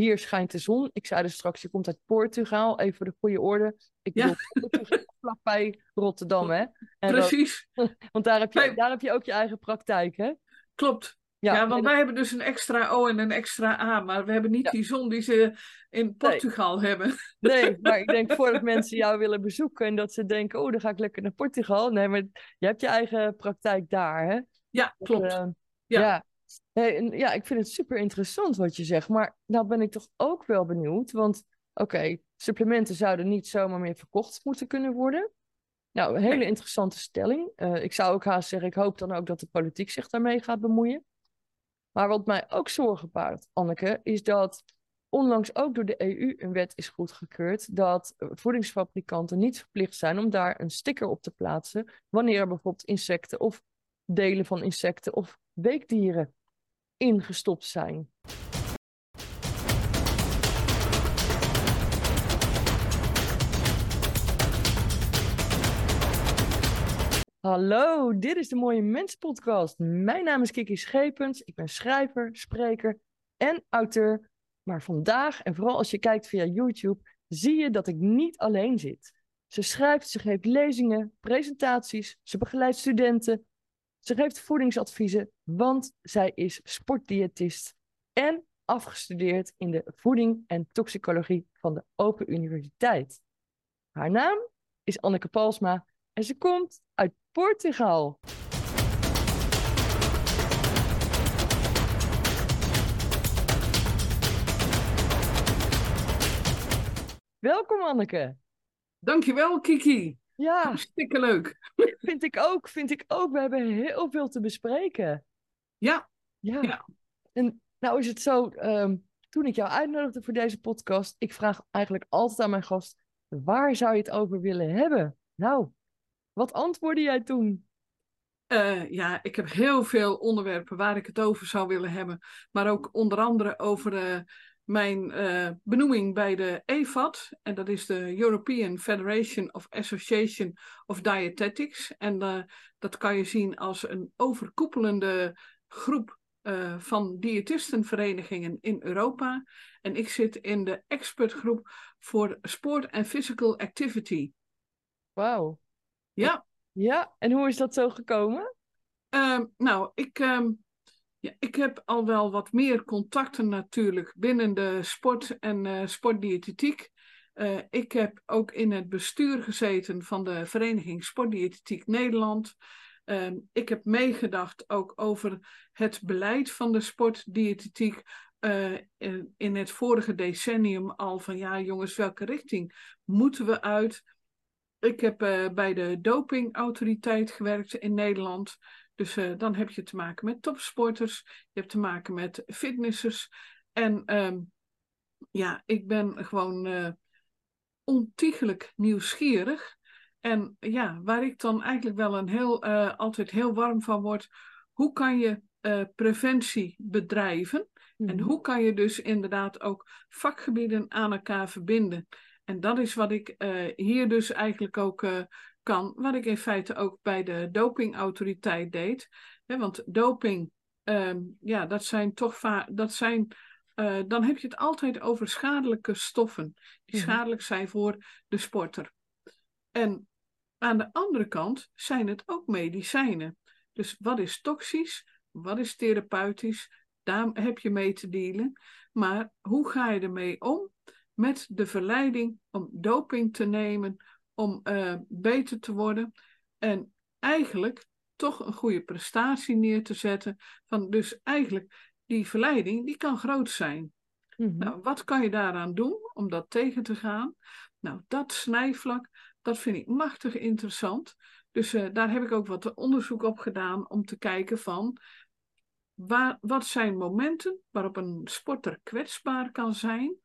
hier schijnt de zon. Ik zei er straks, je komt uit Portugal, even voor de goede orde. Ik Ja. bedoel, vlakbij Rotterdam, hè? En dat- Precies, want daar heb, je, Nee. daar heb je ook je eigen praktijk, hè? klopt. Ja, want wij hebben dus een extra O en een extra A, maar we hebben niet Ja. die zon die ze in Portugal hebben. nee, maar ik denk voordat mensen jou willen bezoeken en dat ze denken, oh, dan ga ik lekker naar Portugal. Nee, maar je hebt je eigen praktijk daar, hè? Ja, Dat, klopt. eh, Ja. Ja. Ik vind het super interessant wat je zegt. Maar nou ben ik toch ook wel benieuwd. Want oké, supplementen zouden niet zomaar meer verkocht moeten kunnen worden. Nou, een hele interessante stelling. Eh, ik zou ook haast zeggen, ik hoop dan ook dat de politiek zich daarmee gaat bemoeien. Maar wat mij ook zorgen baart, Anneke, is dat onlangs ook door de EU een wet is goedgekeurd dat voedingsfabrikanten niet verplicht zijn om daar een sticker op te plaatsen wanneer er bijvoorbeeld insecten of delen van insecten of weekdieren ingestopt zijn. Hallo, dit is de Mooie Mensen Podcast. Mijn naam is Kiki Schepens. Ik ben schrijver, spreker en auteur. Maar vandaag, en vooral als je kijkt via YouTube, zie je dat ik niet alleen zit. Ze schrijft, ze geeft lezingen, presentaties, ze begeleidt studenten, ze geeft voedingsadviezen, want zij is sportdiëtist en afgestudeerd in de voeding en toxicologie van de Open Universiteit. Haar naam is Anneke Palsma en ze komt uit Portugal. Welkom Anneke. Dankjewel, Kiki. Ja, Hartstikke leuk. vind ik ook, vind ik ook. We hebben heel veel te bespreken. Ja, Ja. Ja. En nou is het zo, ehm, toen ik jou uitnodigde voor deze podcast, ik vraag eigenlijk altijd aan mijn gast, waar zou je het over willen hebben? Nou, wat antwoordde jij toen? eh, ja, ik heb heel veel onderwerpen waar ik het over zou willen hebben. Maar ook onder andere over eh, mijn eh, benoeming bij de EFAD. En dat is de European Federation of Association of Dietetics. En eh, dat kan je zien als een overkoepelende groep eh, van diëtistenverenigingen in Europa. En ik zit in de expertgroep voor sport en physical activity. Wauw. Ja. Ja, en hoe is dat zo gekomen? Ehm, nou, ik, ehm, ja, ik heb al wel wat meer contacten natuurlijk binnen de sport en eh, sportdiëtetiek. Eh, ik heb ook in het bestuur gezeten van de Vereniging Sportdiëtetiek Nederland. Ehm, ik heb meegedacht ook over het beleid van de sportdiëtetiek. eh, in, in het vorige decennium al van ja jongens, welke richting moeten we uit? Ik heb bij de dopingautoriteit gewerkt in Nederland. Dus eh, dan heb je te maken met topsporters. Je hebt te maken met fitnessers. En ehm, ja, ik ben gewoon eh, ontiegelijk nieuwsgierig. En ja, waar ik dan eigenlijk wel een heel, eh, altijd heel warm van word. Hoe kan je preventie bedrijven? En hoe kan je dus inderdaad ook vakgebieden aan elkaar verbinden? En dat is wat ik hier dus eigenlijk ook kan, wat ik in feite ook bij de dopingautoriteit deed. Hè, want doping, ehm, ja, dat zijn toch vaak, dat zijn, eh, dan heb je het altijd over schadelijke stoffen, die Mhm. schadelijk zijn voor de sporter. En aan de andere kant zijn het ook medicijnen. Dus wat is toxisch, wat is therapeutisch, daar heb je mee te dealen. Maar hoe ga je ermee om met de verleiding om doping te nemen, om eh, beter te worden en eigenlijk toch een goede prestatie neer te zetten. Van dus eigenlijk die verleiding, die kan groot zijn. Mhm. Nou, wat kan je daaraan doen om dat tegen te gaan? Nou, dat snijvlak, dat vind ik machtig interessant. Dus eh, daar heb ik ook wat onderzoek op gedaan om te kijken van waar, wat zijn momenten waarop een sporter kwetsbaar kan zijn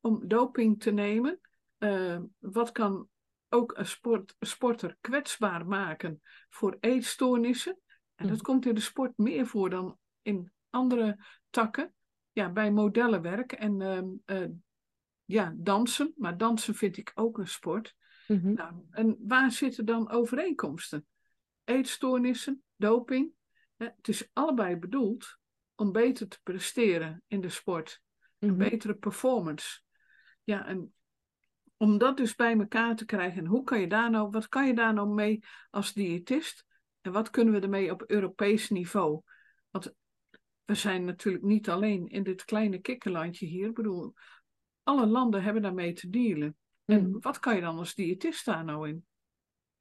om doping te nemen? Eh, wat kan ook een sport, sporter kwetsbaar maken voor eetstoornissen? En dat Mhm. komt in de sport meer voor dan in andere takken. Ja, bij modellenwerk en ehm, eh, ja, dansen. Maar dansen vind ik ook een sport. Mhm. Nou, en waar zitten dan overeenkomsten? Eetstoornissen, doping. Hè, Het is allebei bedoeld om beter te presteren in de sport. een Mhm. betere performance. Ja, en om dat dus bij elkaar te krijgen, en hoe kan je daar nou, wat kan je daar nou mee als diëtist? En wat kunnen we ermee op Europees niveau? Want we zijn natuurlijk niet alleen in dit kleine kikkerlandje hier. Ik bedoel, alle landen hebben daarmee te dealen. En Mhm. wat kan je dan als diëtist daar nou in?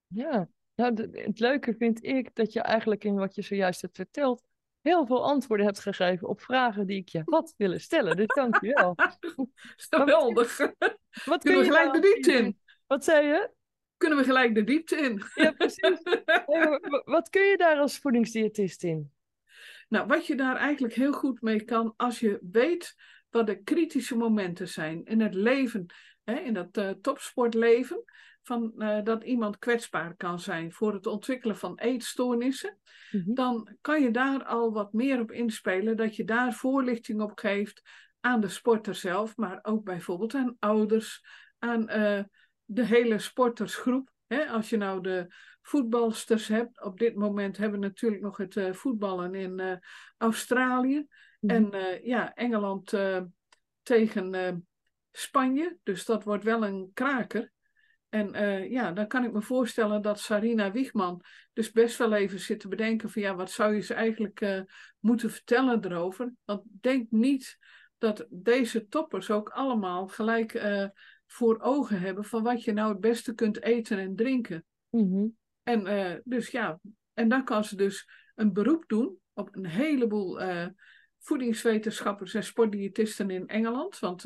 Ja, nou, het leuke vind ik dat je eigenlijk in wat je zojuist hebt verteld, heel veel antwoorden hebt gegeven op vragen die ik je had willen stellen. Dus dank je wel. Geweldig. Wat kun Kunnen we je gelijk nou de diepte in? Wat zei je? Kunnen we gelijk de diepte in? Ja, precies. Wat kun je daar als voedingsdiëtist in? Nou, wat je daar eigenlijk heel goed mee kan, als je weet wat de kritische momenten zijn in het leven, hè, in dat eh, topsportleven, van, eh, dat iemand kwetsbaar kan zijn voor het ontwikkelen van eetstoornissen, Mhm. dan kan je daar al wat meer op inspelen, dat je daar voorlichting op geeft aan de sporter zelf, maar ook bijvoorbeeld aan ouders, aan eh, de hele sportersgroep. Hè, als je nou de voetbalsters hebt, op dit moment hebben we natuurlijk nog het eh, voetballen in Australië. Mhm. En ja, Engeland tegen Spanje, dus dat wordt wel een kraker. En eh, ja, dan kan ik me voorstellen dat Sarina Wiegman dus best wel even zit te bedenken van ja, wat zou je ze eigenlijk eh, moeten vertellen erover? Want denk niet dat deze toppers ook allemaal gelijk eh, voor ogen hebben van wat je nou het beste kunt eten en drinken. Mhm. En dus ja, en dan kan ze dus een beroep doen op een heleboel voedingswetenschappers en sportdiëtisten in Engeland. Want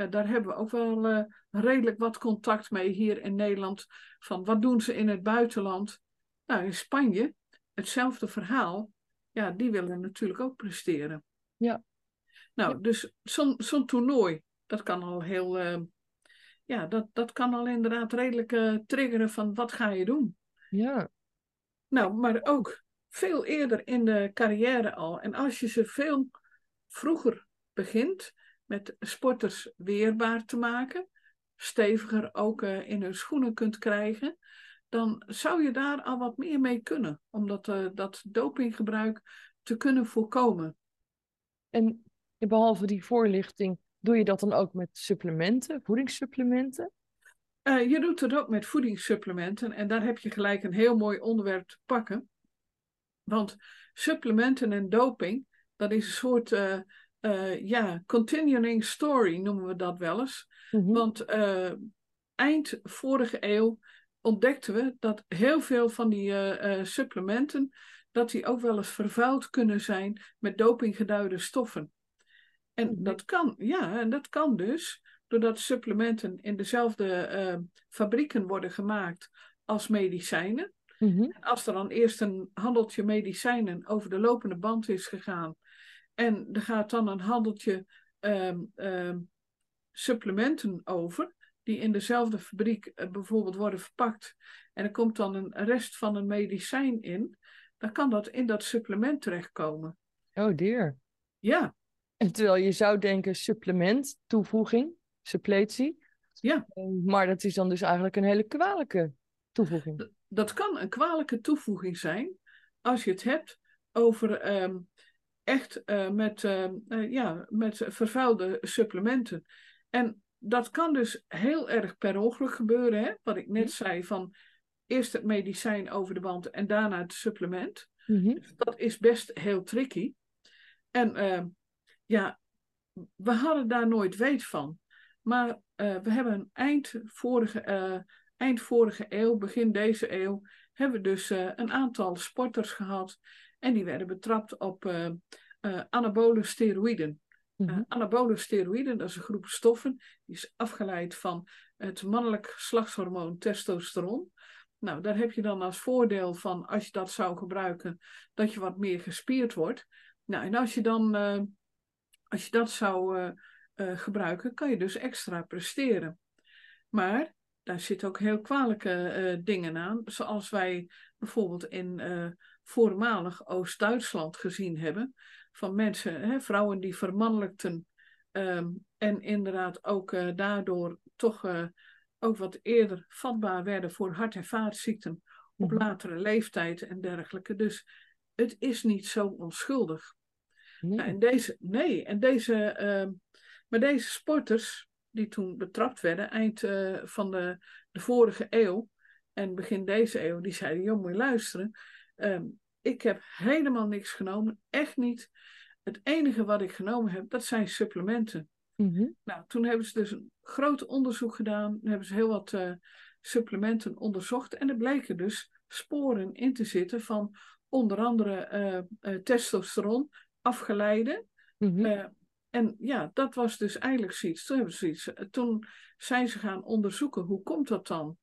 ja, daar hebben we ook wel eh, redelijk wat contact mee hier in Nederland. Van wat doen ze in het buitenland? Nou, in Spanje, hetzelfde verhaal. Ja, die willen natuurlijk ook presteren. Ja. Nou, dus zo'n zo'n toernooi, dat kan al heel. eh, ja, dat, dat kan al inderdaad redelijk eh, triggeren van wat ga je doen? Ja. Nou, maar ook veel eerder in de carrière al. En als je ze veel vroeger begint met sporters weerbaar te maken, steviger ook eh, in hun schoenen kunt krijgen, dan zou je daar al wat meer mee kunnen. Om dat, eh, dat dopinggebruik te kunnen voorkomen. En behalve die voorlichting, doe je dat dan ook met supplementen, voedingssupplementen? Eh, je doet het ook met voedingssupplementen en daar heb je gelijk een heel mooi onderwerp te pakken. Want supplementen en doping, dat is een soort eh, ja, continuing story noemen we dat wel eens. Mhm. Want eh, eind vorige eeuw ontdekten we dat heel veel van die eh, supplementen, dat die ook wel eens vervuild kunnen zijn met dopinggeduide stoffen. En Mhm. dat kan, ja, en dat kan dus doordat supplementen in dezelfde fabrieken worden gemaakt als medicijnen. En als er dan eerst een handeltje medicijnen over de lopende band is gegaan en er gaat dan een handeltje ehm, ehm, supplementen over, die in dezelfde fabriek eh, bijvoorbeeld worden verpakt, en er komt dan een rest van een medicijn in, dan kan dat in dat supplement terechtkomen. Oh dear. Ja, En terwijl je zou denken supplement, toevoeging, suppletie. Ja. Eh, Maar dat is dan dus eigenlijk een hele kwalijke toevoeging. dat kan een kwalijke toevoeging zijn als je het hebt over ehm, echt eh, met, ehm, eh, ja, met vervuilde supplementen. En dat kan dus heel erg per ongeluk gebeuren, hè? wat ik net Ja. zei van eerst het medicijn over de band en daarna het supplement. Mhm. Dat is best heel tricky. En ja, we hadden daar nooit weet van. Maar eh, we hebben eind vorige, eh, eind vorige eeuw, begin deze eeuw, hebben we dus eh, een aantal sporters gehad. En die werden betrapt op eh, eh, anabole steroïden. Mhm. Eh, anabole steroïden, dat is een groep stoffen, die is afgeleid van het mannelijk geslachtshormoon testosteron. Nou, daar heb je dan als voordeel van, als je dat zou gebruiken, dat je wat meer gespierd wordt. Nou, en als je dan, als je dat zou gebruiken, kan je dus extra presteren. Maar daar zitten ook heel kwalijke dingen aan, zoals wij bijvoorbeeld in voormalig Oost-Duitsland gezien hebben, van mensen, hè, vrouwen die vermannelijkten ehm, en inderdaad ook eh, daardoor toch eh, ook wat eerder vatbaar werden voor hart- en vaatziekten op Mhm. latere leeftijd en dergelijke. Dus het is niet zo onschuldig. Nee. Nou, en deze, nee, en deze, ehm, Maar deze sporters, die toen betrapt werden, eind eh, van de, de vorige eeuw en begin deze eeuw, die zeiden: Joh, moet je luisteren. Ehm, ik heb helemaal niks genomen, echt niet. Het enige wat ik genomen heb, dat zijn supplementen. Mhm. Nou, toen hebben ze dus een groot onderzoek gedaan. Hebben ze heel wat eh, supplementen onderzocht. En er bleken dus sporen in te zitten van onder andere eh, eh, testosteron, afgeleide. Mhm. En ja, dat was dus eigenlijk zoiets. Toen, hebben ze zoiets. eh, toen zijn ze gaan onderzoeken, hoe komt dat dan?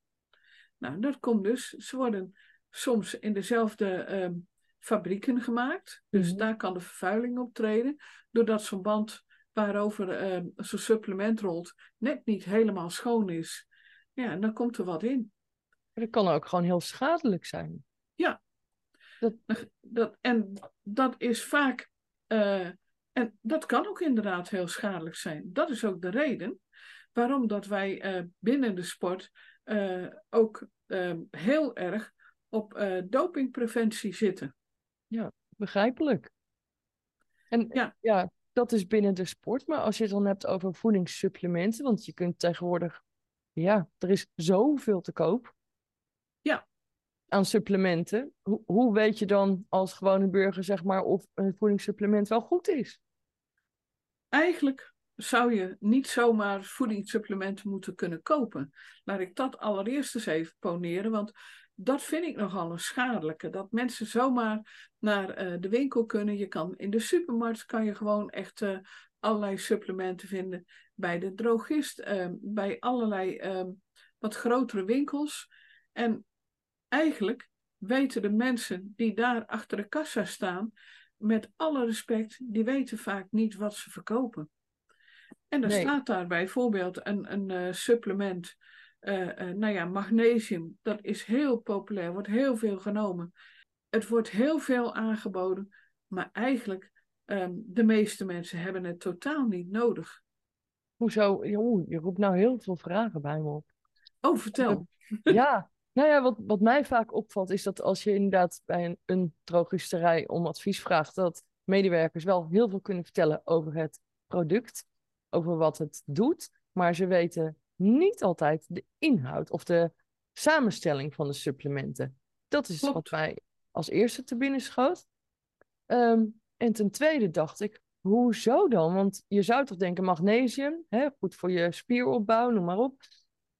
Nou, dat komt dus, ze worden soms in dezelfde ehm, fabrieken gemaakt. Dus Mhm. daar kan de vervuiling optreden. Doordat zo'n band waarover ehm, zo'n supplement rolt net niet helemaal schoon is. Ja, dan komt er wat in. Maar dat kan ook gewoon heel schadelijk zijn. Dat, en dat is vaak, eh, en dat kan ook inderdaad heel schadelijk zijn. Dat is ook de reden waarom dat wij eh, binnen de sport eh, ook eh, heel erg op eh, dopingpreventie zitten. Begrijpelijk. En Ja. ja, dat is binnen de sport. Maar als je het dan hebt over voedingssupplementen, want je kunt tegenwoordig, ja, er is zoveel te koop. Ja. Aan supplementen. Hoe, hoe weet je dan als gewone burger, zeg maar, of een voedingssupplement wel goed is? Eigenlijk zou je niet zomaar voedingssupplementen moeten kunnen kopen. Laat ik dat allereerst eens even poneren, want dat vind ik nogal een schadelijke. Dat mensen zomaar naar eh, de winkel kunnen. Je kan in de supermarkt kan je gewoon echt eh, allerlei supplementen vinden. Bij de drogist, eh, bij allerlei eh, wat grotere winkels. En eigenlijk weten de mensen die daar achter de kassa staan, met alle respect, die weten vaak niet wat ze verkopen. En er Nee. staat daar bijvoorbeeld een, een eh, supplement, nou ja, magnesium, dat is heel populair, wordt heel veel genomen. Het wordt heel veel aangeboden, maar eigenlijk, ehm, de meeste mensen hebben het totaal niet nodig. Hoezo? Oeh, je roept nou heel veel vragen bij me op. Oh, vertel. Ja, nou ja, wat, wat mij vaak opvalt is dat als je inderdaad bij een, een drogisterij om advies vraagt, dat medewerkers wel heel veel kunnen vertellen over het product, over wat het doet, maar ze weten niet altijd de inhoud of de samenstelling van de supplementen. Dat is Klopt. wat mij als eerste te binnen schoot. Ehm, en ten tweede dacht ik, hoezo dan? Want je zou toch denken magnesium, hè, goed voor je spieropbouw, noem maar op.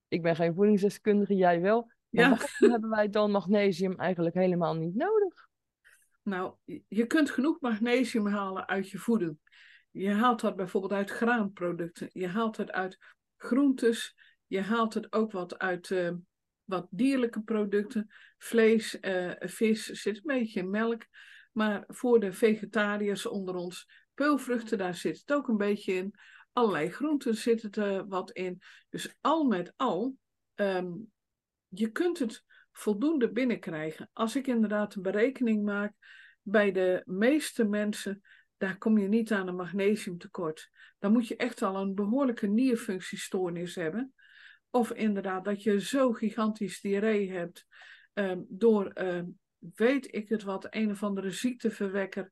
Ik ben geen voedingsdeskundige, jij wel. Maar waarom hebben wij dan magnesium eigenlijk helemaal niet nodig? Nou, je kunt genoeg magnesium halen uit je voeding. Je haalt dat bijvoorbeeld uit graanproducten. Je haalt het uit groentes. Je haalt het ook wat uit eh, wat dierlijke producten. Vlees, eh, vis, zit een beetje in melk. Maar voor de vegetariërs onder ons, peulvruchten, daar zit het ook een beetje in. Allerlei groenten zit het eh, wat in. Dus al met al, ehm, je kunt het voldoende binnenkrijgen. Als ik inderdaad een berekening maak, bij de meeste mensen, daar kom je niet aan een magnesiumtekort. Dan moet je echt al een behoorlijke nierfunctiestoornis hebben. Of inderdaad dat je zo gigantisch diarree hebt ehm, door, ehm, weet ik het wat, een of andere ziekteverwekker.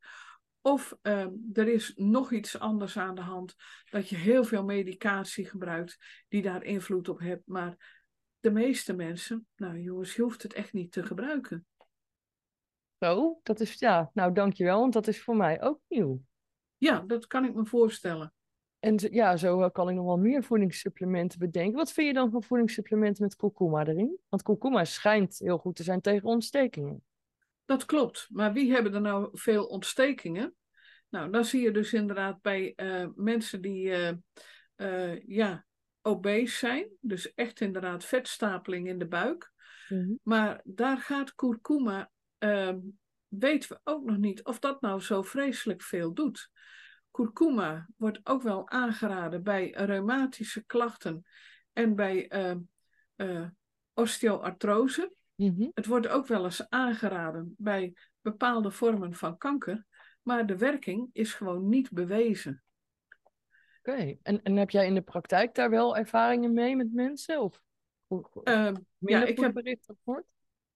Of ehm, er is nog iets anders aan de hand, dat je heel veel medicatie gebruikt die daar invloed op heeft. Maar de meeste mensen, nou jongens, je hoeft het echt niet te gebruiken. Zo, dat is, ja, nou dankjewel, want dat is voor mij ook nieuw. Ja, dat kan ik me voorstellen. En ja, zo eh, kan ik nog wel meer voedingssupplementen bedenken. Wat vind je dan van voedingssupplementen met kurkuma erin? Want kurkuma schijnt heel goed te zijn tegen ontstekingen. Dat klopt. Maar wie hebben er nou veel ontstekingen? Nou, dan zie je dus inderdaad bij eh, mensen die eh, ja, obese zijn. Dus echt inderdaad vetstapeling in de buik. Mhm. Maar daar gaat kurkuma, ehm, weten we ook nog niet of dat nou zo vreselijk veel doet. Kurkuma wordt ook wel aangeraden bij reumatische klachten en bij eh, osteoartrose. Mhm. Het wordt ook wel eens aangeraden bij bepaalde vormen van kanker, maar de werking is gewoon niet bewezen. Oké, en, en heb jij in de praktijk daar wel ervaringen mee met mensen? Of Ehm, minder ik heb- berichten gehoord?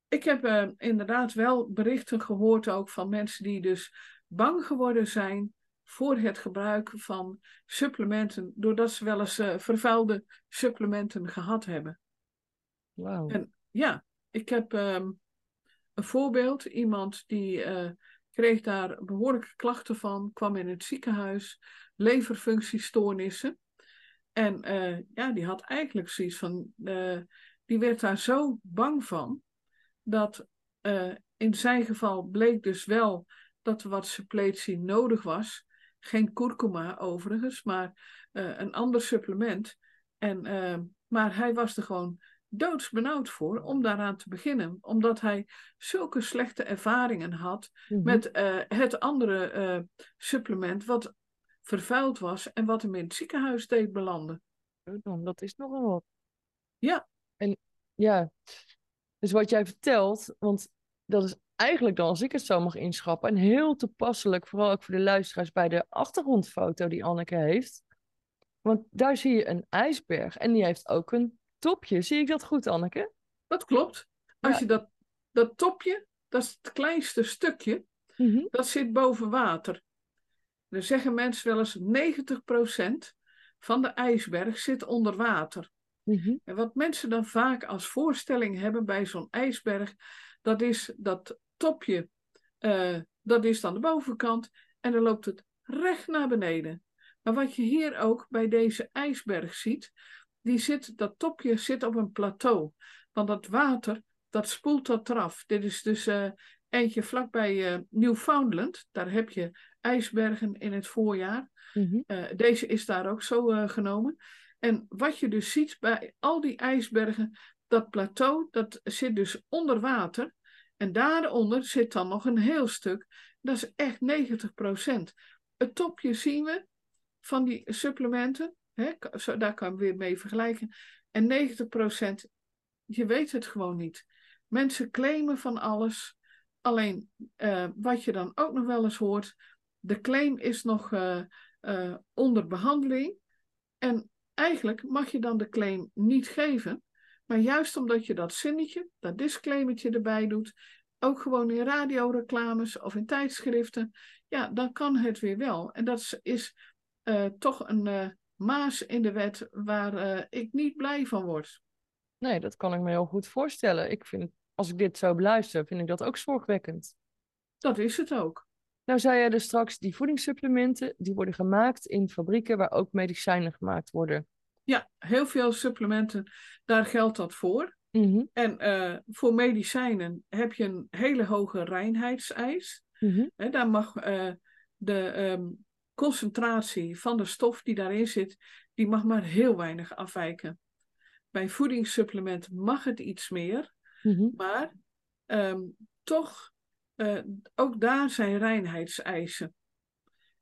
Ik heb eh, inderdaad wel berichten gehoord ook van mensen die dus bang geworden zijn voor het gebruik van supplementen, doordat ze wel eens uh, vervuilde supplementen gehad hebben. Wauw. En ja, ik heb um, een voorbeeld. Iemand die uh, kreeg daar behoorlijke klachten van, kwam in het ziekenhuis, leverfunctiestoornissen. En ja, die had eigenlijk zoiets van, die werd daar zo bang van, dat in zijn geval bleek dus wel dat er wat suppletie nodig was. Geen kurkuma overigens, maar uh, een ander supplement. En, uh, maar hij was er gewoon doodsbenauwd voor om daaraan te beginnen. Omdat hij zulke slechte ervaringen had mm -hmm. met het andere supplement wat vervuild was en wat hem in het ziekenhuis deed belanden. Dat is nogal wat. Ja. En ja, dus wat jij vertelt, want dat is eigenlijk dan, als ik het zo mag inschappen, en heel toepasselijk, vooral ook voor de luisteraars, bij de achtergrondfoto die Anneke heeft. Want daar zie je een ijsberg en die heeft ook een topje. Zie ik dat goed, Anneke? Dat klopt. Als ja. je dat, dat topje, dat is het kleinste stukje, mm -hmm. dat zit boven water. Dan zeggen mensen wel eens 90% van de ijsberg zit onder water. Mm -hmm. En wat mensen dan vaak als voorstelling hebben bij zo'n ijsberg, dat is dat topje, uh, dat is dan de bovenkant en dan loopt het recht naar beneden. Maar wat je hier ook bij deze ijsberg ziet, die zit, dat topje zit op een plateau. Want dat water, dat spoelt dat eraf. Dit is dus uh, eentje vlakbij uh, Newfoundland. Daar heb je ijsbergen in het voorjaar. Uh, deze is daar ook zo genomen. En wat je dus ziet bij al die ijsbergen, dat plateau, dat zit dus onder water. En daaronder zit dan nog een heel stuk. Dat is echt 90%. Het topje zien we van die supplementen. Hè, daar kan je weer mee vergelijken. En 90%, je weet het gewoon niet. Mensen claimen van alles. Alleen uh, wat je dan ook nog wel eens hoort. De claim is nog uh, uh, onder behandeling. En eigenlijk mag je dan de claim niet geven. Maar juist omdat je dat zinnetje, dat disclaimertje erbij doet, ook gewoon in radioreclames of in tijdschriften, ja, dan kan het weer wel. En dat is, uh, toch een uh, maas in de wet waar uh, ik niet blij van word. Nee, dat kan ik me heel goed voorstellen. Ik vind, als ik dit zo beluister, vind ik dat ook zorgwekkend. Dat is het ook. Nou zei jij dus straks, die voedingssupplementen, die worden gemaakt in fabrieken waar ook medicijnen gemaakt worden. Ja, heel veel supplementen, daar geldt dat voor. Mm-hmm. En uh, voor medicijnen heb je een hele hoge reinheidseis. He, daar mag uh, de um, concentratie van de stof die daarin zit, die mag maar heel weinig afwijken. Bij voedingssupplementen mag het iets meer, mm-hmm. maar um, toch, uh, ook daar zijn reinheidseisen.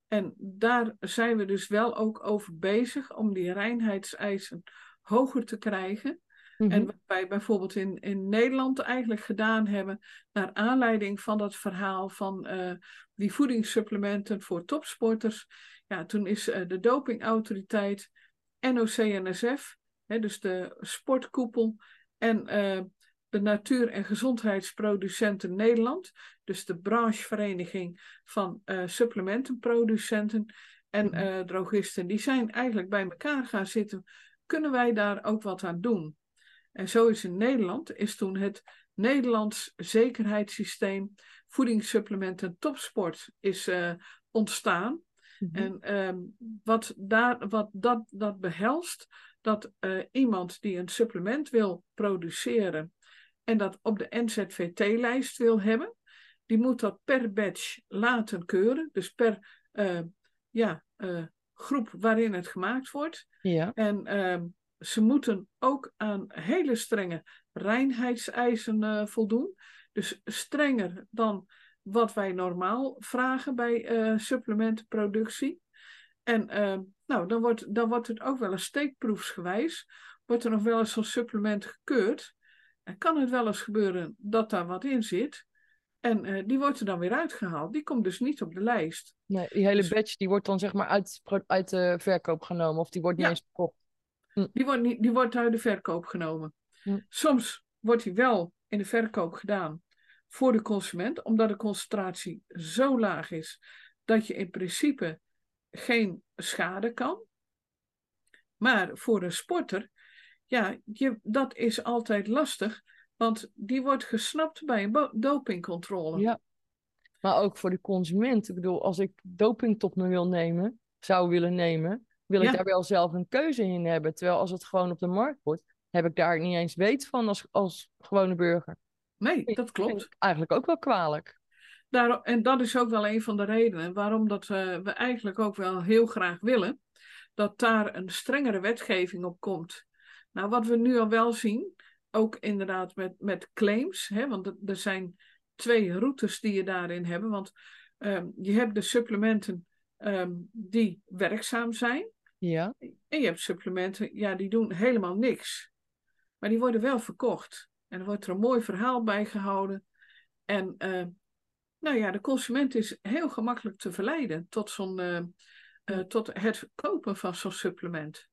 En daar zijn we dus wel ook over bezig om die reinheidseisen hoger te krijgen. Mhm. En wat wij bijvoorbeeld in, in Nederland eigenlijk gedaan hebben, naar aanleiding van dat verhaal van uh, die voedingssupplementen voor topsporters. Ja, toen is uh, de dopingautoriteit, NOC-NSF, dus de sportkoepel en de Natuur- en Gezondheidsproducenten Nederland, dus de branchevereniging van supplementenproducenten en Mhm. drogisten, die zijn eigenlijk bij elkaar gaan zitten. Kunnen wij daar ook wat aan doen? En zo is in Nederland, is toen het Nederlands zekerheidssysteem voedingssupplementen topsport is uh, ontstaan. Mhm. En um, wat, daar, wat dat, dat behelst, dat uh, iemand die een supplement wil produceren en dat op de NZVT-lijst wil hebben, die moet dat per batch laten keuren. Dus per uh, ja, groep waarin het gemaakt wordt. Ja. En um, ze moeten ook aan hele strenge reinheidseisen uh, voldoen. Dus strenger dan wat wij normaal vragen bij supplementenproductie. En uh, nou, dan, wordt, dan wordt het ook wel eens steekproefsgewijs. Wordt er nog wel eens zo'n supplement gekeurd. Kan het wel eens gebeuren dat daar wat in zit. En die wordt er dan weer uitgehaald. Die komt dus niet op de lijst. Nee, die hele dus... batch die wordt dan zeg maar uit, uit de verkoop genomen. Of die wordt niet ja. eens verkocht. Hm. Die, wordt niet, die wordt uit de verkoop genomen. Hm. Soms wordt die wel in de verkoop gedaan voor de consument, omdat de concentratie zo laag is dat je in principe geen schade kan. Maar voor een sporter, ja, je, dat is altijd lastig, want die wordt gesnapt bij een dopingcontrole. Ja, maar ook voor de consument. Ik bedoel, als ik doping tot me wil nemen, zou willen nemen, wil ik daar wel zelf een keuze in hebben. Terwijl als het gewoon op de markt wordt, heb ik daar niet eens weet van als, als gewone burger. Nee, dat klopt. Eigenlijk ook wel kwalijk. Daar, en dat is ook wel een van de redenen waarom dat, uh, we eigenlijk ook wel heel graag willen dat daar een strengere wetgeving op komt. Nou, wat we nu al wel zien, ook inderdaad met, met claims, hè, want er zijn twee routes die je daarin hebt. Want um, je hebt de supplementen um, die werkzaam zijn. Ja. En je hebt supplementen, ja, die doen helemaal niks. Maar die worden wel verkocht. En er wordt er een mooi verhaal bij gehouden. En uh, nou ja, de consument is heel gemakkelijk te verleiden tot, zo'n, uh, uh, tot het kopen van zo'n supplement.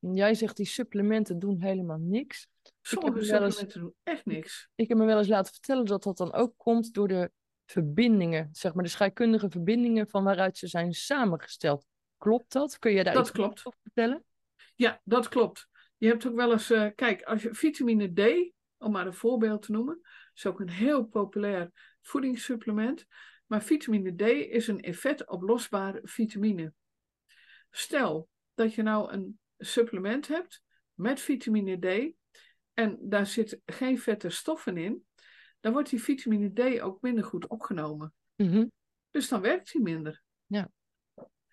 Jij zegt die supplementen doen helemaal niks. Sommige supplementen eens, doen echt niks. Ik heb me wel eens laten vertellen dat dat dan ook komt door de verbindingen, zeg maar de scheikundige verbindingen van waaruit ze zijn samengesteld. Klopt dat? Kun je daar dat iets klopt. over vertellen? Ja, dat klopt. Je hebt ook wel eens, uh, kijk, als je vitamine D, om maar een voorbeeld te noemen, is ook een heel populair voedingssupplement. Maar vitamine D is een effectoplosbare vitamine. Stel dat je nou een supplement hebt met vitamine D en daar zit geen vette stoffen in, dan wordt die vitamine D ook minder goed opgenomen. Mhm. Dus dan werkt die minder. Ja.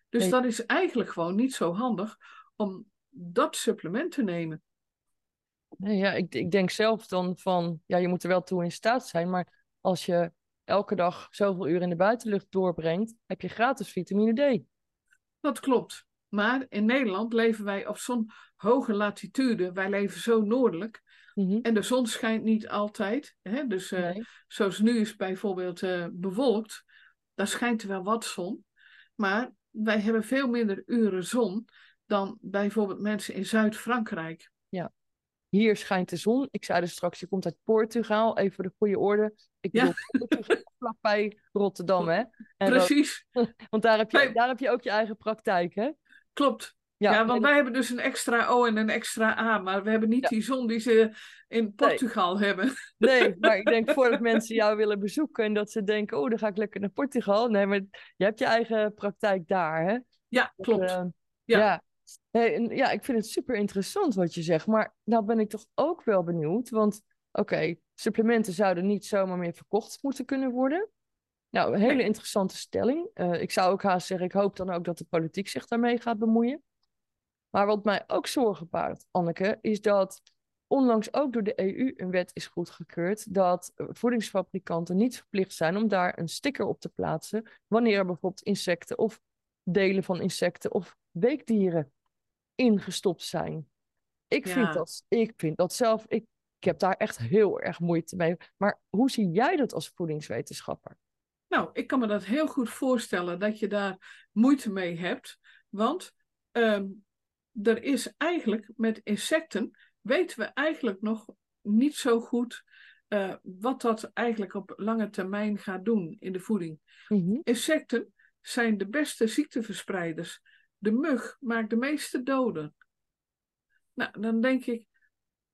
Dus Nee. dat is eigenlijk gewoon niet zo handig om dat supplement te nemen. Nee, ja, ik, ik denk zelf dan van, ja, je moet er wel toe in staat zijn, maar als je elke dag zoveel uur in de buitenlucht doorbrengt, heb je gratis vitamine D. Dat klopt. Maar in Nederland leven wij op zo'n hoge latitude. Wij leven zo noordelijk. Mhm. En de zon schijnt niet altijd. Hè? Dus Nee. zoals nu is bijvoorbeeld eh, bewolkt. Daar schijnt wel wat zon. Maar wij hebben veel minder uren zon dan bijvoorbeeld mensen in Zuid-Frankrijk. Hier schijnt de zon. Ik zei dus straks, je komt uit Portugal, even voor de goede orde. Ik Ja. bedoel, vlakbij Rotterdam, hè? En Precies, want daar heb, je, daar heb je ook je eigen praktijk, hè? Klopt. Ja, want wij hebben dus een extra O en een extra A, maar we hebben niet Ja. die zon die ze in Portugal hebben. Nee, maar ik denk voordat mensen jou willen bezoeken en dat ze denken, oh, dan ga ik lekker naar Portugal. Nee, maar je hebt je eigen praktijk daar, hè? Ja, Dat, klopt. eh, Ja. ja. Hey, en ja, ik vind het super interessant wat je zegt, maar nou ben ik toch ook wel benieuwd, want oké, supplementen zouden niet zomaar meer verkocht moeten kunnen worden. Nou, een hele interessante stelling. Eh, ik zou ook haast zeggen, ik hoop dan ook dat de politiek zich daarmee gaat bemoeien. Maar wat mij ook zorgen baart, Anneke, is dat onlangs ook door de EU een wet is goedgekeurd dat voedingsfabrikanten niet verplicht zijn om daar een sticker op te plaatsen wanneer er bijvoorbeeld insecten of delen van insecten of weekdieren ingestopt zijn. Ik, vind dat, ik vind dat zelf, ik, ik heb daar echt heel erg moeite mee. Maar hoe zie jij dat als voedingswetenschapper? Nou, ik kan me dat heel goed voorstellen dat je daar moeite mee hebt. Want ehm, er is eigenlijk met insecten, weten we eigenlijk nog niet zo goed eh, wat dat eigenlijk op lange termijn gaat doen in de voeding. Mhm. Insecten zijn de beste ziekteverspreiders. De mug maakt de meeste doden. Nou, dan denk ik,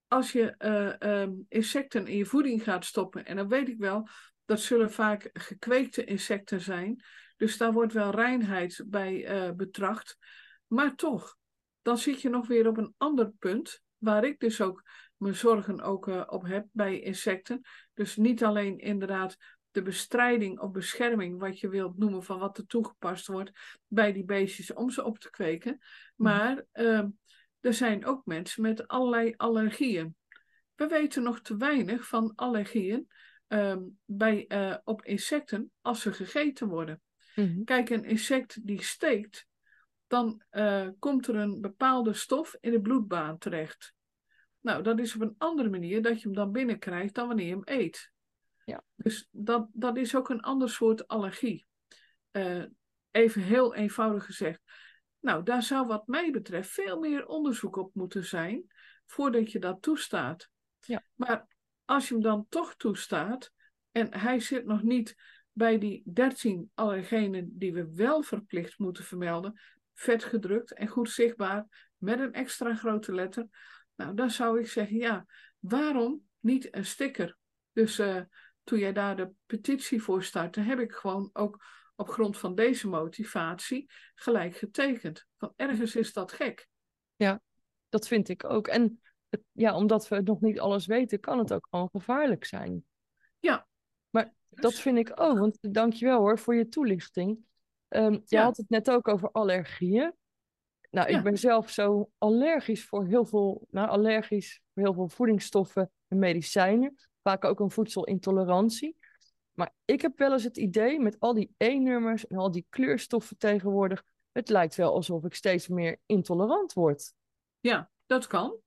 als je eh, ehm, insecten in je voeding gaat stoppen, en dan weet ik wel, dat zullen vaak gekweekte insecten zijn. Dus daar wordt wel reinheid bij eh, betracht. Maar toch, dan zit je nog weer op een ander punt, waar ik dus ook mijn zorgen ook, eh, op heb bij insecten. Dus niet alleen inderdaad de bestrijding of bescherming, wat je wilt noemen van wat er toegepast wordt bij die beestjes om ze op te kweken. Maar ehm, er zijn ook mensen met allerlei allergieën. We weten nog te weinig van allergieën ehm, bij, eh, op insecten als ze gegeten worden. Mhm. Kijk, een insect die steekt, dan eh, komt er een bepaalde stof in de bloedbaan terecht. Nou, dat is op een andere manier dat je hem dan binnenkrijgt dan wanneer je hem eet. Ja. Dus dat, dat is ook een ander soort allergie. Eh, even heel eenvoudig gezegd. Nou, daar zou wat mij betreft veel meer onderzoek op moeten zijn voordat je dat toestaat. Ja. Maar als je hem dan toch toestaat en hij zit nog niet bij die 13 allergenen die we wel verplicht moeten vermelden, vet gedrukt en goed zichtbaar met een extra grote letter. Nou, dan zou ik zeggen, ja, waarom niet een sticker? Dus uh, toen jij daar de petitie voor startte, heb ik gewoon ook op grond van deze motivatie gelijk getekend. Van ergens is dat gek. Ja, dat vind ik ook. En ja, omdat we nog niet alles weten, kan het ook gewoon gevaarlijk zijn. Ja. Maar dat vind ik ook, want dankjewel hoor voor je toelichting. Um, je had het net ook over allergieën. Nou, ik ben zelf zo allergisch voor heel veel, nou, allergisch voor heel veel voedingsstoffen en medicijnen. Vaak ook een voedselintolerantie. Maar ik heb wel eens het idee met al die E-nummers en al die kleurstoffen tegenwoordig. Het lijkt wel alsof ik steeds meer intolerant word. Ja, dat kan.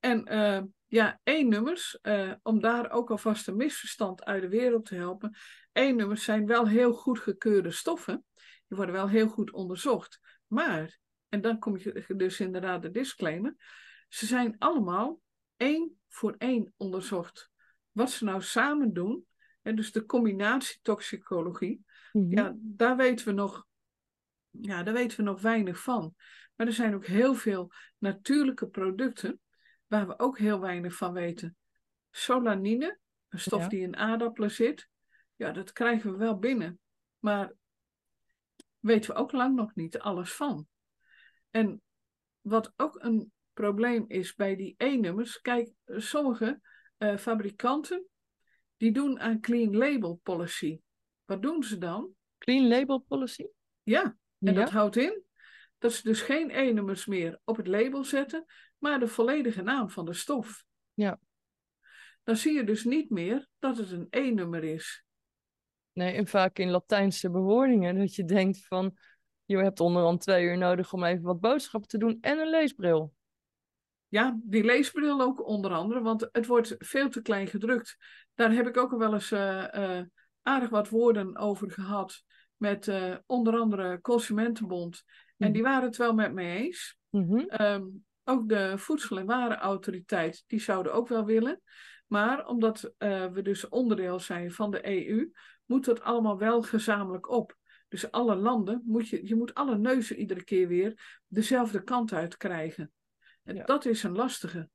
En uh, ja, E-nummers, uh, om daar ook alvast een misverstand uit de wereld te helpen. E-nummers zijn wel heel goed gekeurde stoffen. Die worden wel heel goed onderzocht. Maar, en dan kom je dus inderdaad de disclaimer. Ze zijn allemaal één voor één onderzocht. Wat ze nou samen doen, en dus de combinatie toxicologie, mhm. ja, daar weten we nog, ja, daar weten we nog weinig van. Maar er zijn ook heel veel natuurlijke producten waar we ook heel weinig van weten. Solanine, een stof die in aardappelen zit, ja, dat krijgen we wel binnen. Maar weten we ook lang nog niet alles van. En wat ook een probleem is bij die E-nummers, kijk, sommige uh, fabrikanten die doen aan clean label policy. Wat doen ze dan? Clean label policy? Ja, en dat houdt in dat ze dus geen E-nummers meer op het label zetten, maar de volledige naam van de stof. Ja. Dan zie je dus niet meer dat het een E-nummer is. Nee, en vaak in Latijnse bewoordingen, dat je denkt van, je hebt onderhand twee uur nodig om even wat boodschappen te doen en een leesbril. Ja, die leesbril ook onder andere, want het wordt veel te klein gedrukt. Daar heb ik ook al wel eens uh, aardig wat woorden over gehad met uh, onder andere Consumentenbond. En mhm. die waren het wel met me eens. Mm -hmm. Ook de Voedsel- en Warenautoriteit, die zouden ook wel willen. Maar omdat we dus onderdeel zijn van de EU, moet dat allemaal wel gezamenlijk op. Dus alle landen, moet je, je moet alle neuzen iedere keer weer dezelfde kant uit krijgen. En dat is een lastige.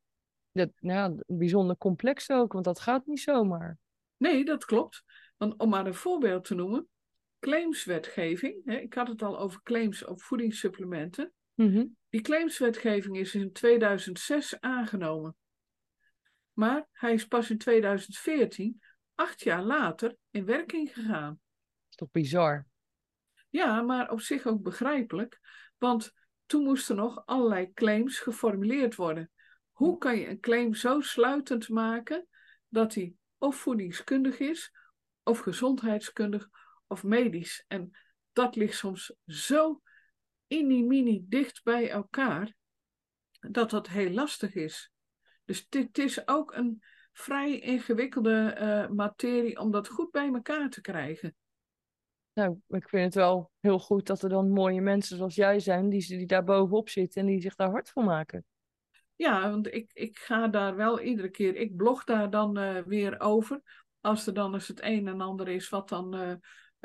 Dat, nou, bijzonder complex ook, want dat gaat niet zomaar. Nee, dat klopt. Want om maar een voorbeeld te noemen, claimswetgeving, hè, ik had het al over claims op voedingssupplementen. Mhm. Die claimswetgeving is in 2006 aangenomen. Maar hij is pas in 2014, acht jaar later, in werking gegaan. Dat is toch bizar? Ja, maar op zich ook begrijpelijk. Want toen moesten nog allerlei claims geformuleerd worden. Hoe kan je een claim zo sluitend maken dat die of voedingskundig is, of gezondheidskundig, of medisch? En dat ligt soms zo mini dicht bij elkaar, dat dat heel lastig is. Dus dit is ook een vrij ingewikkelde uh, materie om dat goed bij elkaar te krijgen. Nou, ik vind het wel heel goed dat er dan mooie mensen zoals jij zijn, die, die daar bovenop zitten en die zich daar hard voor maken. Ja, want ik, ik ga daar wel iedere keer, ik blog daar dan uh, weer over. Als er dan eens het een en ander is wat dan, uh,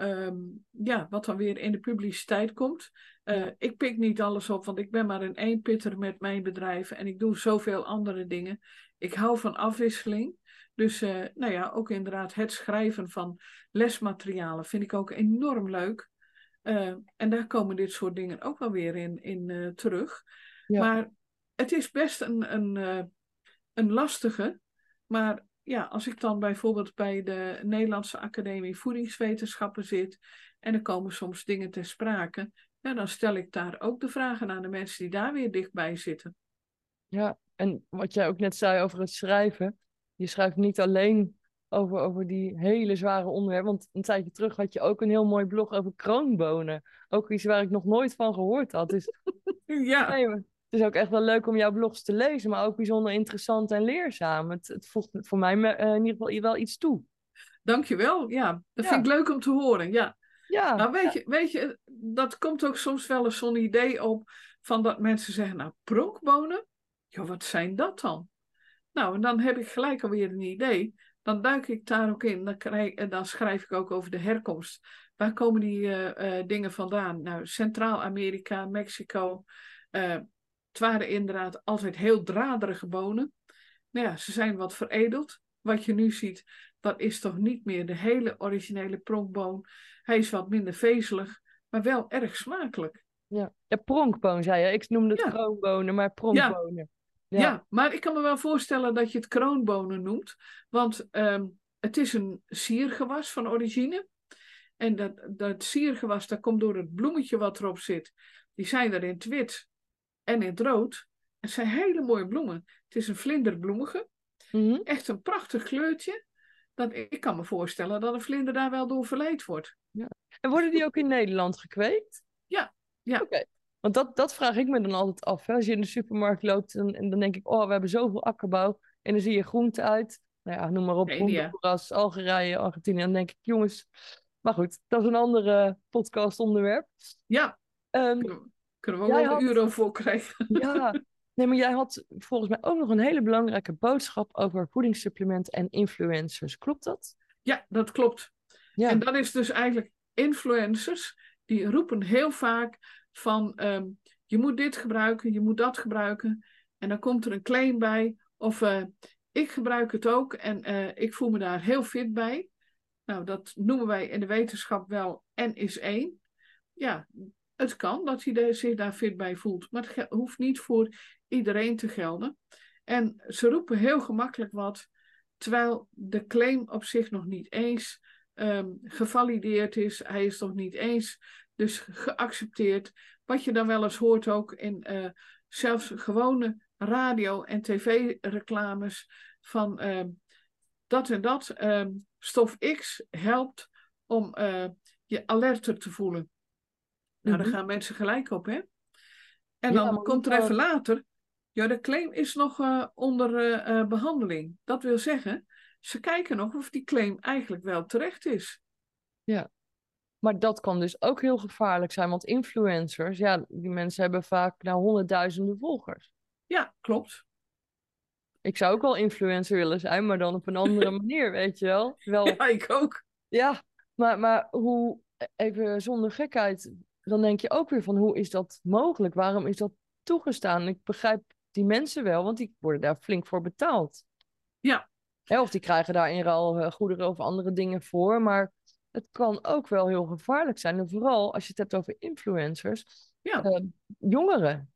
um, ja, wat dan weer in de publiciteit komt. Uh, ik pik niet alles op, want ik ben maar een eenpitter met mijn bedrijf en ik doe zoveel andere dingen. Ik hou van afwisseling. Dus uh, nou ja, ook inderdaad het schrijven van lesmaterialen vind ik ook enorm leuk. Uh, en daar komen dit soort dingen ook wel weer in, in terug. Ja. Maar het is best een, een, een lastige. Maar ja, als ik dan bijvoorbeeld bij de Nederlandse Academie Voedingswetenschappen zit en er komen soms dingen ter sprake, ja, dan stel ik daar ook de vragen aan de mensen die daar weer dichtbij zitten. Ja, en wat jij ook net zei over het schrijven je schrijft niet alleen over, over die hele zware onderwerpen. Want een tijdje terug had je ook een heel mooi blog over kroonbonen. Ook iets waar ik nog nooit van gehoord had. Dus ja. Nee, het is ook echt wel leuk om jouw blogs te lezen, maar ook bijzonder interessant en leerzaam. Het, het voegt voor mij uh, in ieder geval wel iets toe. Dankjewel. Ja, dat vind ik leuk om te horen. Ja. Ja, nou, weet, Je, weet je, dat komt ook soms wel eens zo'n idee op van dat mensen zeggen, nou, pronkbonen? Ja, wat zijn dat dan? Nou, en dan heb ik gelijk alweer een idee. dan duik ik daar ook in. Dan, krijg, en dan schrijf ik ook over de herkomst. Waar komen die eh, eh, dingen vandaan? Nou, Centraal-Amerika, Mexico. Uh, het waren inderdaad altijd heel draderige bonen. Nou ja, ze zijn wat veredeld. Wat je nu ziet, dat is toch niet meer de hele originele pronkboon. Hij is wat minder vezelig, maar wel erg smakelijk. Ja, ja pronkboon zei je. Ik noemde het ja. kroonbonen, maar pronkbonen. Ja. ja. maar ik kan me wel voorstellen dat je het kroonbonen noemt. Want um, het is een siergewas van origine. En dat, dat siergewas, dat komt door het bloemetje wat erop zit. Die zijn er in het wit en in het rood. Het zijn hele mooie bloemen. Het is een vlinderbloemige. Mhm. Echt een prachtig kleurtje. Dat, ik kan me voorstellen dat een vlinder daar wel door verleid wordt. Ja. En worden die ook in Nederland gekweekt? Ja. ja. Oké. Want dat, dat vraag ik me dan altijd af. Hè? Als je in de supermarkt loopt en, en dan denk ik, oh, we hebben zoveel akkerbouw. En dan zie je groente uit. Nou ja, noem maar op. Honduras, Algerije, Argentinië. En dan denk ik, jongens. Maar goed, dat is een andere podcast onderwerp. Ja. Um, kunnen we ook wel een euro voor krijgen. Ja. Nee, maar jij had volgens mij ook nog een hele belangrijke boodschap over voedingssupplementen en influencers. Klopt dat? Ja, dat klopt. Ja. En dat is dus eigenlijk influencers. Die roepen heel vaak van ehm, je moet dit gebruiken, je moet dat gebruiken. En dan komt er een claim bij. Of uh, ik gebruik het ook en uh, ik voel me daar heel fit bij. Nou, dat noemen wij in de wetenschap wel N is 1. Ja, het kan dat hij zich daar fit bij voelt, maar het hoeft niet voor iedereen te gelden. En ze roepen heel gemakkelijk wat, terwijl de claim op zich nog niet eens um, gevalideerd is. Hij is nog niet eens dus geaccepteerd. Wat je dan wel eens hoort ook in uh, zelfs gewone radio- en tv-reclames van uh, dat en dat uh, stof X helpt om uh, je alerter te voelen. Nou, mm -hmm. daar gaan mensen gelijk op, hè? En dan komt er even later, ja, de claim is nog uh, onder uh, behandeling. Dat wil zeggen, ze kijken nog of die claim eigenlijk wel terecht is. Ja, maar dat kan dus ook heel gevaarlijk zijn, want influencers, ja, die mensen hebben vaak nou honderdduizenden volgers. Ja, klopt. Ik zou ook wel influencer willen zijn, maar dan op een andere manier, weet je wel. wel... Ja, ik ook. Ja, maar, maar hoe, even zonder gekheid, dan denk je ook weer van hoe is dat mogelijk? Waarom is dat toegestaan? Ik begrijp die mensen wel, want die worden daar flink voor betaald. Ja. Hè, of die krijgen daar in ruil goederen of andere dingen voor, maar het kan ook wel heel gevaarlijk zijn. En vooral als je het hebt over influencers, ja. Uh, jongeren.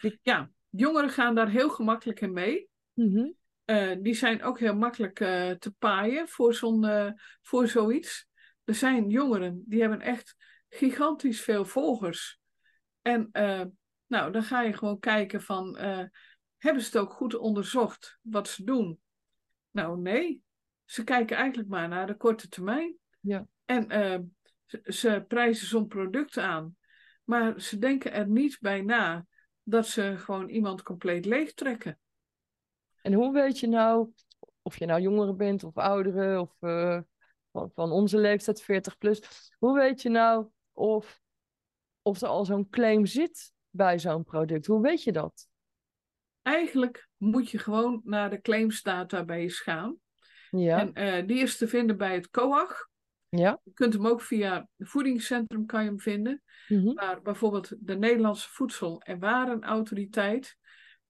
Die... Ja, jongeren gaan daar heel gemakkelijk in mee. Mm -hmm. uh, die zijn ook heel makkelijk uh, te paaien voor, zo'n, voor zoiets. Er zijn jongeren die hebben echt gigantisch veel volgers. En nou, dan ga je gewoon kijken van, hebben ze het ook goed onderzocht wat ze doen? Nou, nee. Ze kijken eigenlijk maar naar de korte termijn. Ja. En uh, ze, ze, prijzen zo'n product aan. Maar ze denken er niet bij na dat ze gewoon iemand compleet leegtrekken. En hoe weet je nou, of je nou jongeren bent of ouderen of van, van, onze leeftijd 40 plus, hoe weet je nou of, of er al zo'n claim zit bij zo'n product? Hoe weet je dat? Eigenlijk moet je gewoon naar de claims database gaan. Ja. En uh, die is te vinden bij het COAG. Ja. Je kunt hem ook via het voedingscentrum kan je hem vinden. Mm -hmm. Maar bijvoorbeeld de Nederlandse Voedsel- en Warenautoriteit,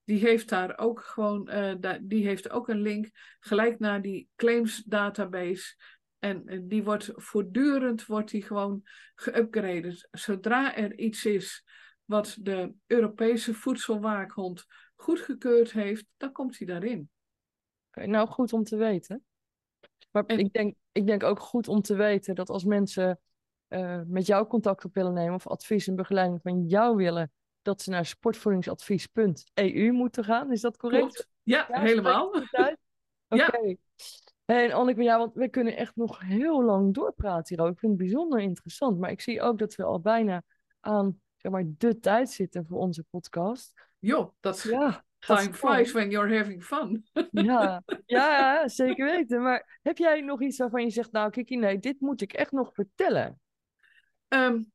die heeft daar ook gewoon, uh, da die heeft ook een link gelijk naar die claims database. En die wordt voortdurend wordt die gewoon geüpgraded. Zodra er iets is wat de Europese voedselwaakhond goedgekeurd heeft, dan komt hij daarin. Nou, goed om te weten. Maar en... ik, denk, ik denk ook goed om te weten dat als mensen uh, met jou contact op willen nemen of advies en begeleiding van jou willen, dat ze naar sportvoedingsadvies.eu moeten gaan. Is dat correct? Klopt. Ja, ja helemaal. Oké. Okay. Ja. En Anneke, ja, want we kunnen echt nog heel lang doorpraten hierover. Ik vind het bijzonder interessant. Maar ik zie ook dat we al bijna aan zeg maar, de tijd zitten voor onze podcast. Jo, dat is ja, time flies when you're having fun. ja, ja, zeker weten. Maar heb jij nog iets waarvan je zegt, nou Kiki, nee, dit moet ik echt nog vertellen? Um,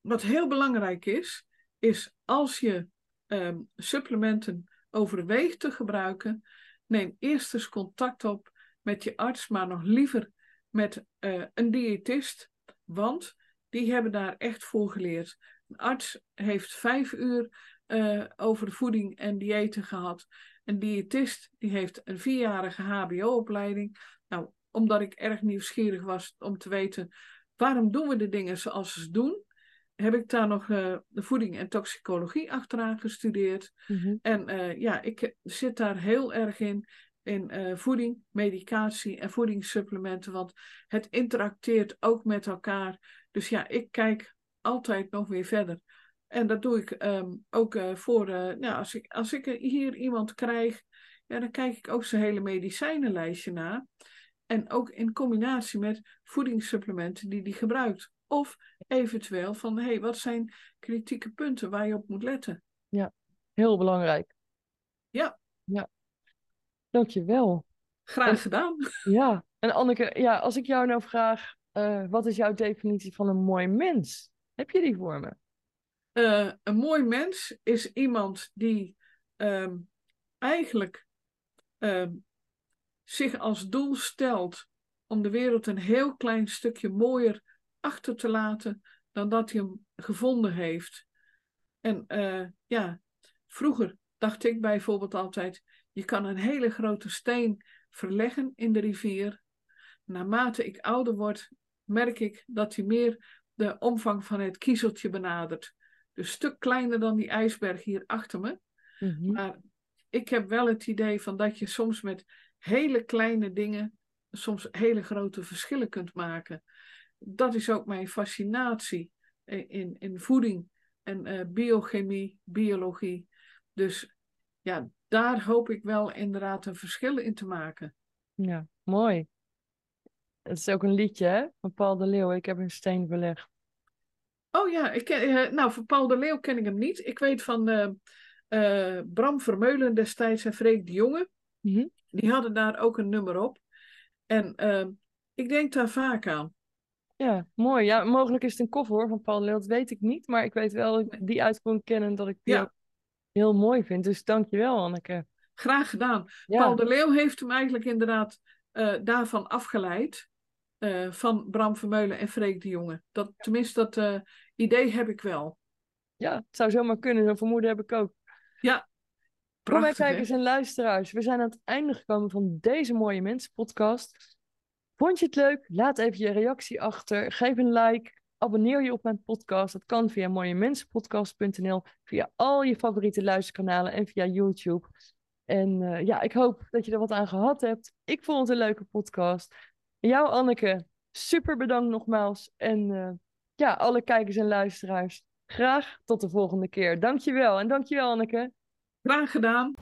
wat heel belangrijk is, is als je um, supplementen overweegt te gebruiken, neem eerst eens contact op met je arts, maar nog liever met eh, een diëtist, want die hebben daar echt voor geleerd. Een arts heeft vijf uur uh, over voeding en diëten gehad. Een diëtist die heeft een vierjarige HBO-opleiding. Nou, omdat ik erg nieuwsgierig was om te weten waarom doen we de dingen zoals ze doen, heb ik daar nog uh, de voeding en toxicologie achteraan gestudeerd. Mhm. En uh, ja, ik zit daar heel erg in, in uh, voeding, medicatie en voedingssupplementen, want het interacteert ook met elkaar. Dus ja, ik kijk altijd nog weer verder. En dat doe ik um, ook voor, nou, als, ik, als ik hier iemand krijg, ja, dan kijk ik ook zijn hele medicijnenlijstje na. En ook in combinatie met voedingssupplementen die die gebruikt. Of eventueel van, hé, hey, wat zijn kritieke punten waar je op moet letten? Ja, heel belangrijk. Ja. Ja. Dankjewel. Graag en, gedaan. Ja, en Anneke, ja, als ik jou nou vraag, uh, wat is jouw definitie van een mooi mens? Heb je die voor me? Uh, een mooi mens is iemand die um, eigenlijk um, zich als doel stelt om de wereld een heel klein stukje mooier achter te laten dan dat hij hem gevonden heeft. En uh, ja, vroeger dacht ik bijvoorbeeld altijd, je kan een hele grote steen verleggen in de rivier. Naarmate ik ouder word, merk ik dat hij meer de omvang van het kiezeltje benadert. Dus een stuk kleiner dan die ijsberg hier achter me. Mm -hmm. Maar ik heb wel het idee van dat je soms met hele kleine dingen soms hele grote verschillen kunt maken. Dat is ook mijn fascinatie in, in voeding en uh, biochemie, biologie. Dus ja, daar hoop ik wel inderdaad een verschil in te maken. Ja, mooi. Het is ook een liedje, hè? Van Paul de Leeuw. Ik heb een steen verlegd. Oh ja, ik ken, uh, nou, van Paul de Leeuw ken ik hem niet. Ik weet van uh, uh, Bram Vermeulen destijds en Freek de Jonge. Mm -hmm. Die hadden daar ook een nummer op. En ehm, ik denk daar vaak aan. Ja, mooi. Ja, mogelijk is het een koffer hoor, van Paul de Leeuw. Dat weet ik niet. Maar ik weet wel dat ik die uitkomst ken en dat ik die Ja. ook heel mooi vind. Dus dankjewel, Anneke. Graag gedaan. Ja. Paul de Leeuw heeft hem eigenlijk inderdaad eh, daarvan afgeleid. eh, van Bram Vermeulen en Freek de Jonge. Dat, tenminste, dat eh, idee heb ik wel. Ja, het zou zomaar kunnen. Zo'n vermoeden heb ik ook. Ja, prachtig. hè? kijkers en luisteraars, we zijn aan het einde gekomen van deze mooie mensenpodcast. Vond je het leuk? Laat even je reactie achter. Geef een like. Abonneer je op mijn podcast. Dat kan via mooiemensenpodcast.nl, via al je favoriete luisterkanalen en via YouTube. En eh, ja, ik hoop dat je er wat aan gehad hebt. Ik vond het een leuke podcast. Jou, Anneke, super bedankt nogmaals. En eh, ja, alle kijkers en luisteraars, graag tot de volgende keer. Dankjewel en dankjewel, Anneke. Graag gedaan.